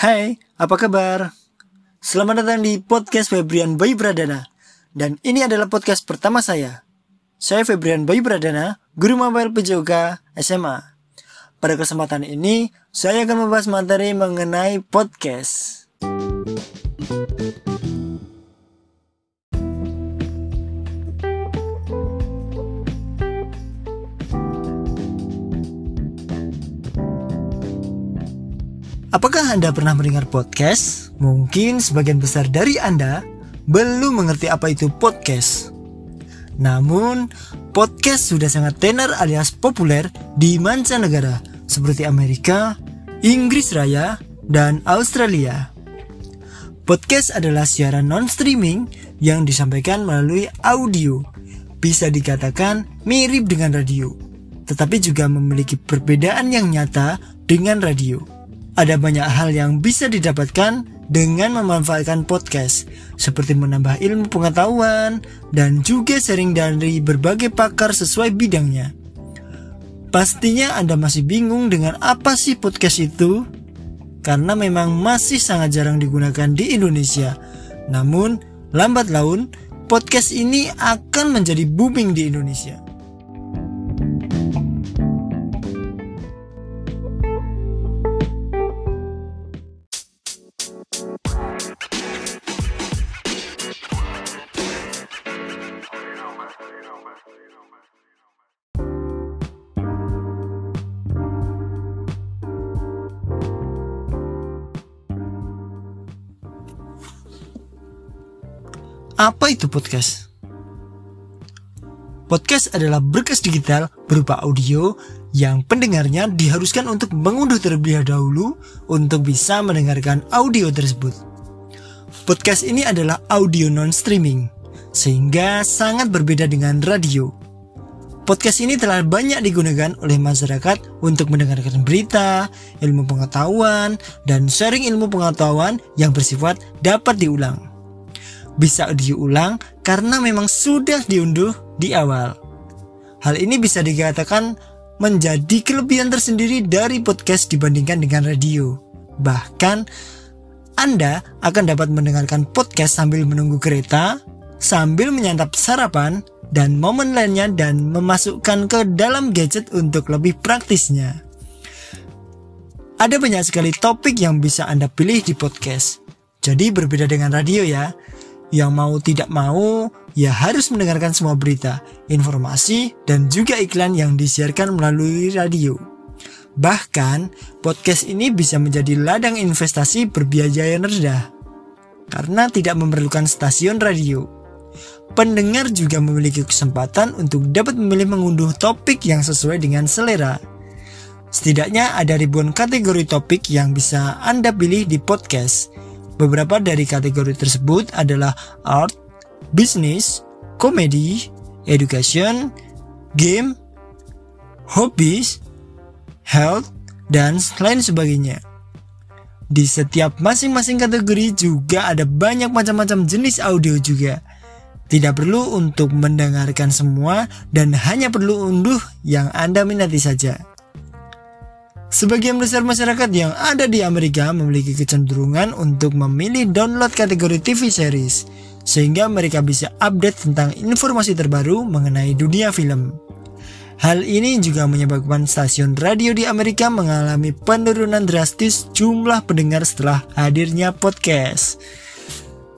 Hai, apa kabar? Selamat datang di podcast Febrian Bayu Pradana. Dan ini adalah podcast pertama saya. Saya Febrian Bayu Pradana, guru mobile PJOK SMA. Pada kesempatan ini, saya akan membahas materi mengenai podcast. Apakah Anda pernah mendengar podcast? Mungkin sebagian besar dari Anda belum mengerti apa itu podcast. Namun, podcast sudah sangat tenar alias populer di mancanegara seperti Amerika, Inggris Raya, dan Australia. Podcast adalah siaran non-streaming yang disampaikan melalui audio. Bisa dikatakan mirip dengan radio, tetapi juga memiliki perbedaan yang nyata dengan radio. Ada banyak hal yang bisa didapatkan dengan memanfaatkan podcast, seperti menambah ilmu pengetahuan dan juga sharing dari berbagai pakar sesuai bidangnya. Pastinya Anda masih bingung dengan apa sih podcast itu? Karena memang masih sangat jarang digunakan di Indonesia. Namun, lambat laun, podcast ini akan menjadi booming di Indonesia. Apa itu podcast? Podcast adalah berkas digital berupa audio yang pendengarnya diharuskan untuk mengunduh terlebih dahulu untuk bisa mendengarkan audio tersebut. Podcast ini adalah audio non-streaming, sehingga sangat berbeda dengan radio. Podcast ini telah banyak digunakan oleh masyarakat untuk mendengarkan berita, ilmu pengetahuan, dan sharing ilmu pengetahuan yang bersifat dapat diulang bisa diulang karena memang sudah diunduh di awal. Hal ini bisa dikatakan menjadi kelebihan tersendiri dari podcast dibandingkan dengan radio. Bahkan Anda akan dapat mendengarkan podcast sambil menunggu kereta, sambil menyantap sarapan, dan momen lainnya dan memasukkan ke dalam gadget untuk lebih praktisnya. Ada banyak sekali topik yang bisa Anda pilih di podcast. Jadi berbeda dengan radio ya. Yang mau tidak mau, ya harus mendengarkan semua berita, informasi, dan juga iklan yang disiarkan melalui radio. Bahkan, podcast ini bisa menjadi ladang investasi berbiaya rendah karena tidak memerlukan stasiun radio. Pendengar juga memiliki kesempatan untuk dapat memilih mengunduh topik yang sesuai dengan selera. Setidaknya ada ribuan kategori topik yang bisa Anda pilih di podcast Beberapa dari kategori tersebut adalah art, business, komedi, education, game, hobbies, health, dan lain sebagainya. Di setiap masing-masing kategori juga ada banyak macam-macam jenis audio juga. Tidak perlu untuk mendengarkan semua dan hanya perlu unduh yang Anda minati saja. Sebagian besar masyarakat yang ada di Amerika memiliki kecenderungan untuk memilih download kategori TV series, sehingga mereka bisa update tentang informasi terbaru mengenai dunia film. Hal ini juga menyebabkan stasiun radio di Amerika mengalami penurunan drastis jumlah pendengar setelah hadirnya podcast.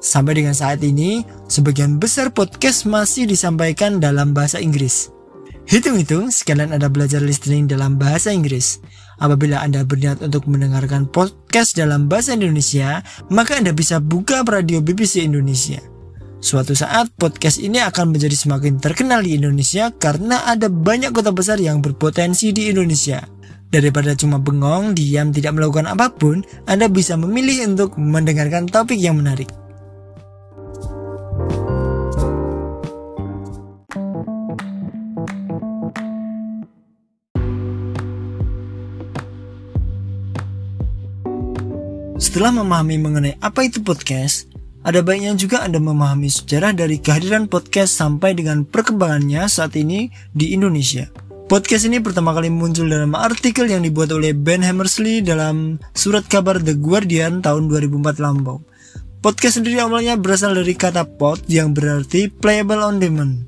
Sampai dengan saat ini, sebagian besar podcast masih disampaikan dalam bahasa Inggris. Hitung-hitung, sekalian Anda belajar listening dalam bahasa Inggris. Apabila Anda berniat untuk mendengarkan podcast dalam bahasa Indonesia, maka Anda bisa buka radio BBC Indonesia. Suatu saat podcast ini akan menjadi semakin terkenal di Indonesia karena ada banyak kota besar yang berpotensi di Indonesia. Daripada cuma bengong, diam, tidak melakukan apa pun, Anda bisa memilih untuk mendengarkan topik yang menarik. Setelah memahami mengenai apa itu podcast, ada baiknya juga Anda memahami sejarah dari kehadiran podcast sampai dengan perkembangannya saat ini di Indonesia. Podcast ini pertama kali muncul dalam artikel yang dibuat oleh Ben Hammersley dalam surat kabar The Guardian tahun 2004 lampau. Podcast sendiri awalnya berasal dari kata pod yang berarti playable on demand.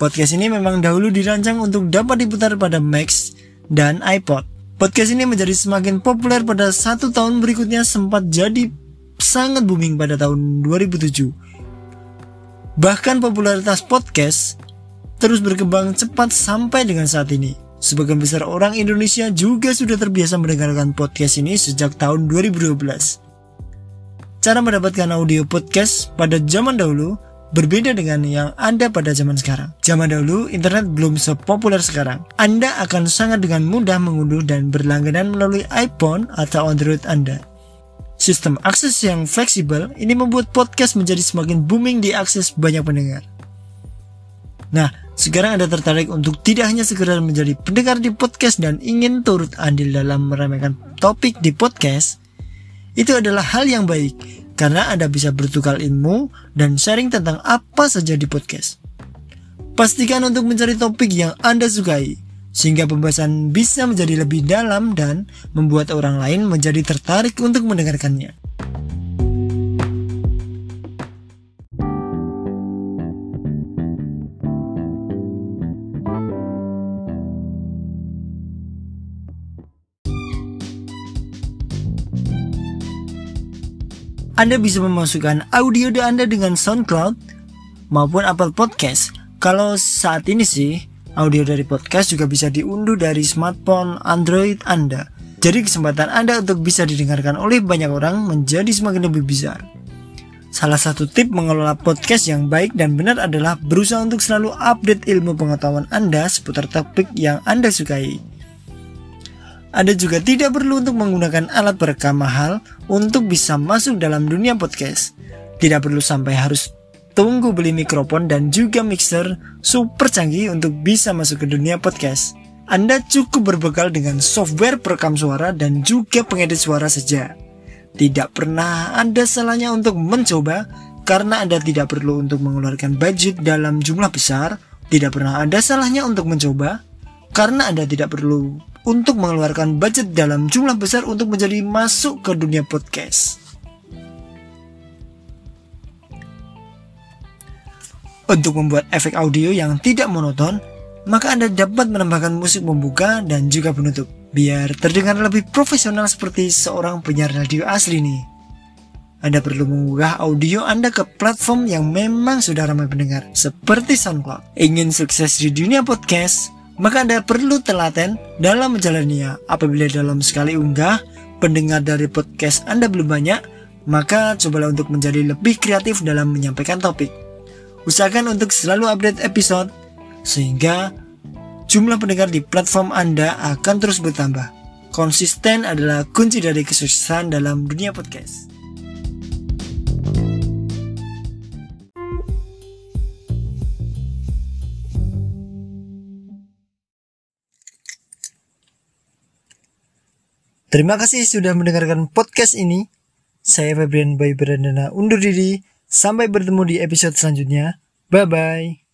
Podcast ini memang dahulu dirancang untuk dapat diputar pada Max dan iPod. Podcast ini menjadi semakin populer pada satu tahun berikutnya sempat jadi sangat booming pada tahun 2007. Bahkan popularitas podcast terus berkembang cepat sampai dengan saat ini. Sebagian besar orang Indonesia juga sudah terbiasa mendengarkan podcast ini sejak tahun 2012. Cara mendapatkan audio podcast pada zaman dahulu berbeda dengan yang ada pada zaman sekarang. Zaman dahulu, internet belum sepopuler sekarang. Anda akan sangat dengan mudah mengunduh dan berlangganan melalui iPhone atau Android Anda. Sistem akses yang fleksibel ini membuat podcast menjadi semakin booming diakses banyak pendengar. Nah, sekarang Anda tertarik untuk tidak hanya sekedar menjadi pendengar di podcast dan ingin turut andil dalam meramaikan topik di podcast, itu adalah hal yang baik karena Anda bisa bertukar ilmu dan sharing tentang apa saja di podcast. Pastikan untuk mencari topik yang Anda sukai, sehingga pembahasan bisa menjadi lebih dalam dan membuat orang lain menjadi tertarik untuk mendengarkannya. Anda bisa memasukkan audio Anda dengan SoundCloud maupun Apple Podcast. Kalau saat ini sih, audio dari podcast juga bisa diunduh dari smartphone Android Anda. Jadi kesempatan Anda untuk bisa didengarkan oleh banyak orang menjadi semakin lebih besar. Salah satu tip mengelola podcast yang baik dan benar adalah berusaha untuk selalu update ilmu pengetahuan Anda seputar topik yang Anda sukai. Anda juga tidak perlu untuk menggunakan alat perekam mahal untuk bisa masuk dalam dunia podcast. Tidak perlu sampai harus tunggu beli mikrofon dan juga mixer super canggih untuk bisa masuk ke dunia podcast. Anda cukup berbekal dengan software perekam suara dan juga pengedit suara saja. Tidak pernah ada salahnya untuk mencoba karena Anda tidak perlu untuk mengeluarkan budget dalam jumlah besar. Tidak pernah ada salahnya untuk mencoba karena Anda tidak perlu untuk mengeluarkan budget dalam jumlah besar untuk menjadi masuk ke dunia podcast. Untuk membuat efek audio yang tidak monoton, maka Anda dapat menambahkan musik pembuka dan juga penutup, biar terdengar lebih profesional seperti seorang penyiar radio asli nih. Anda perlu mengunggah audio Anda ke platform yang memang sudah ramai pendengar, seperti SoundCloud. Ingin sukses di dunia podcast? Maka Anda perlu telaten dalam menjalaninya. Apabila dalam sekali unggah, pendengar dari podcast Anda belum banyak, maka cobalah untuk menjadi lebih kreatif dalam menyampaikan topik. Usahakan untuk selalu update episode, sehingga jumlah pendengar di platform Anda akan terus bertambah. Konsisten adalah kunci dari kesuksesan dalam dunia podcast. Terima kasih sudah mendengarkan podcast ini. Saya Febrian Bayi Berandana undur diri. Sampai bertemu di episode selanjutnya. Bye-bye.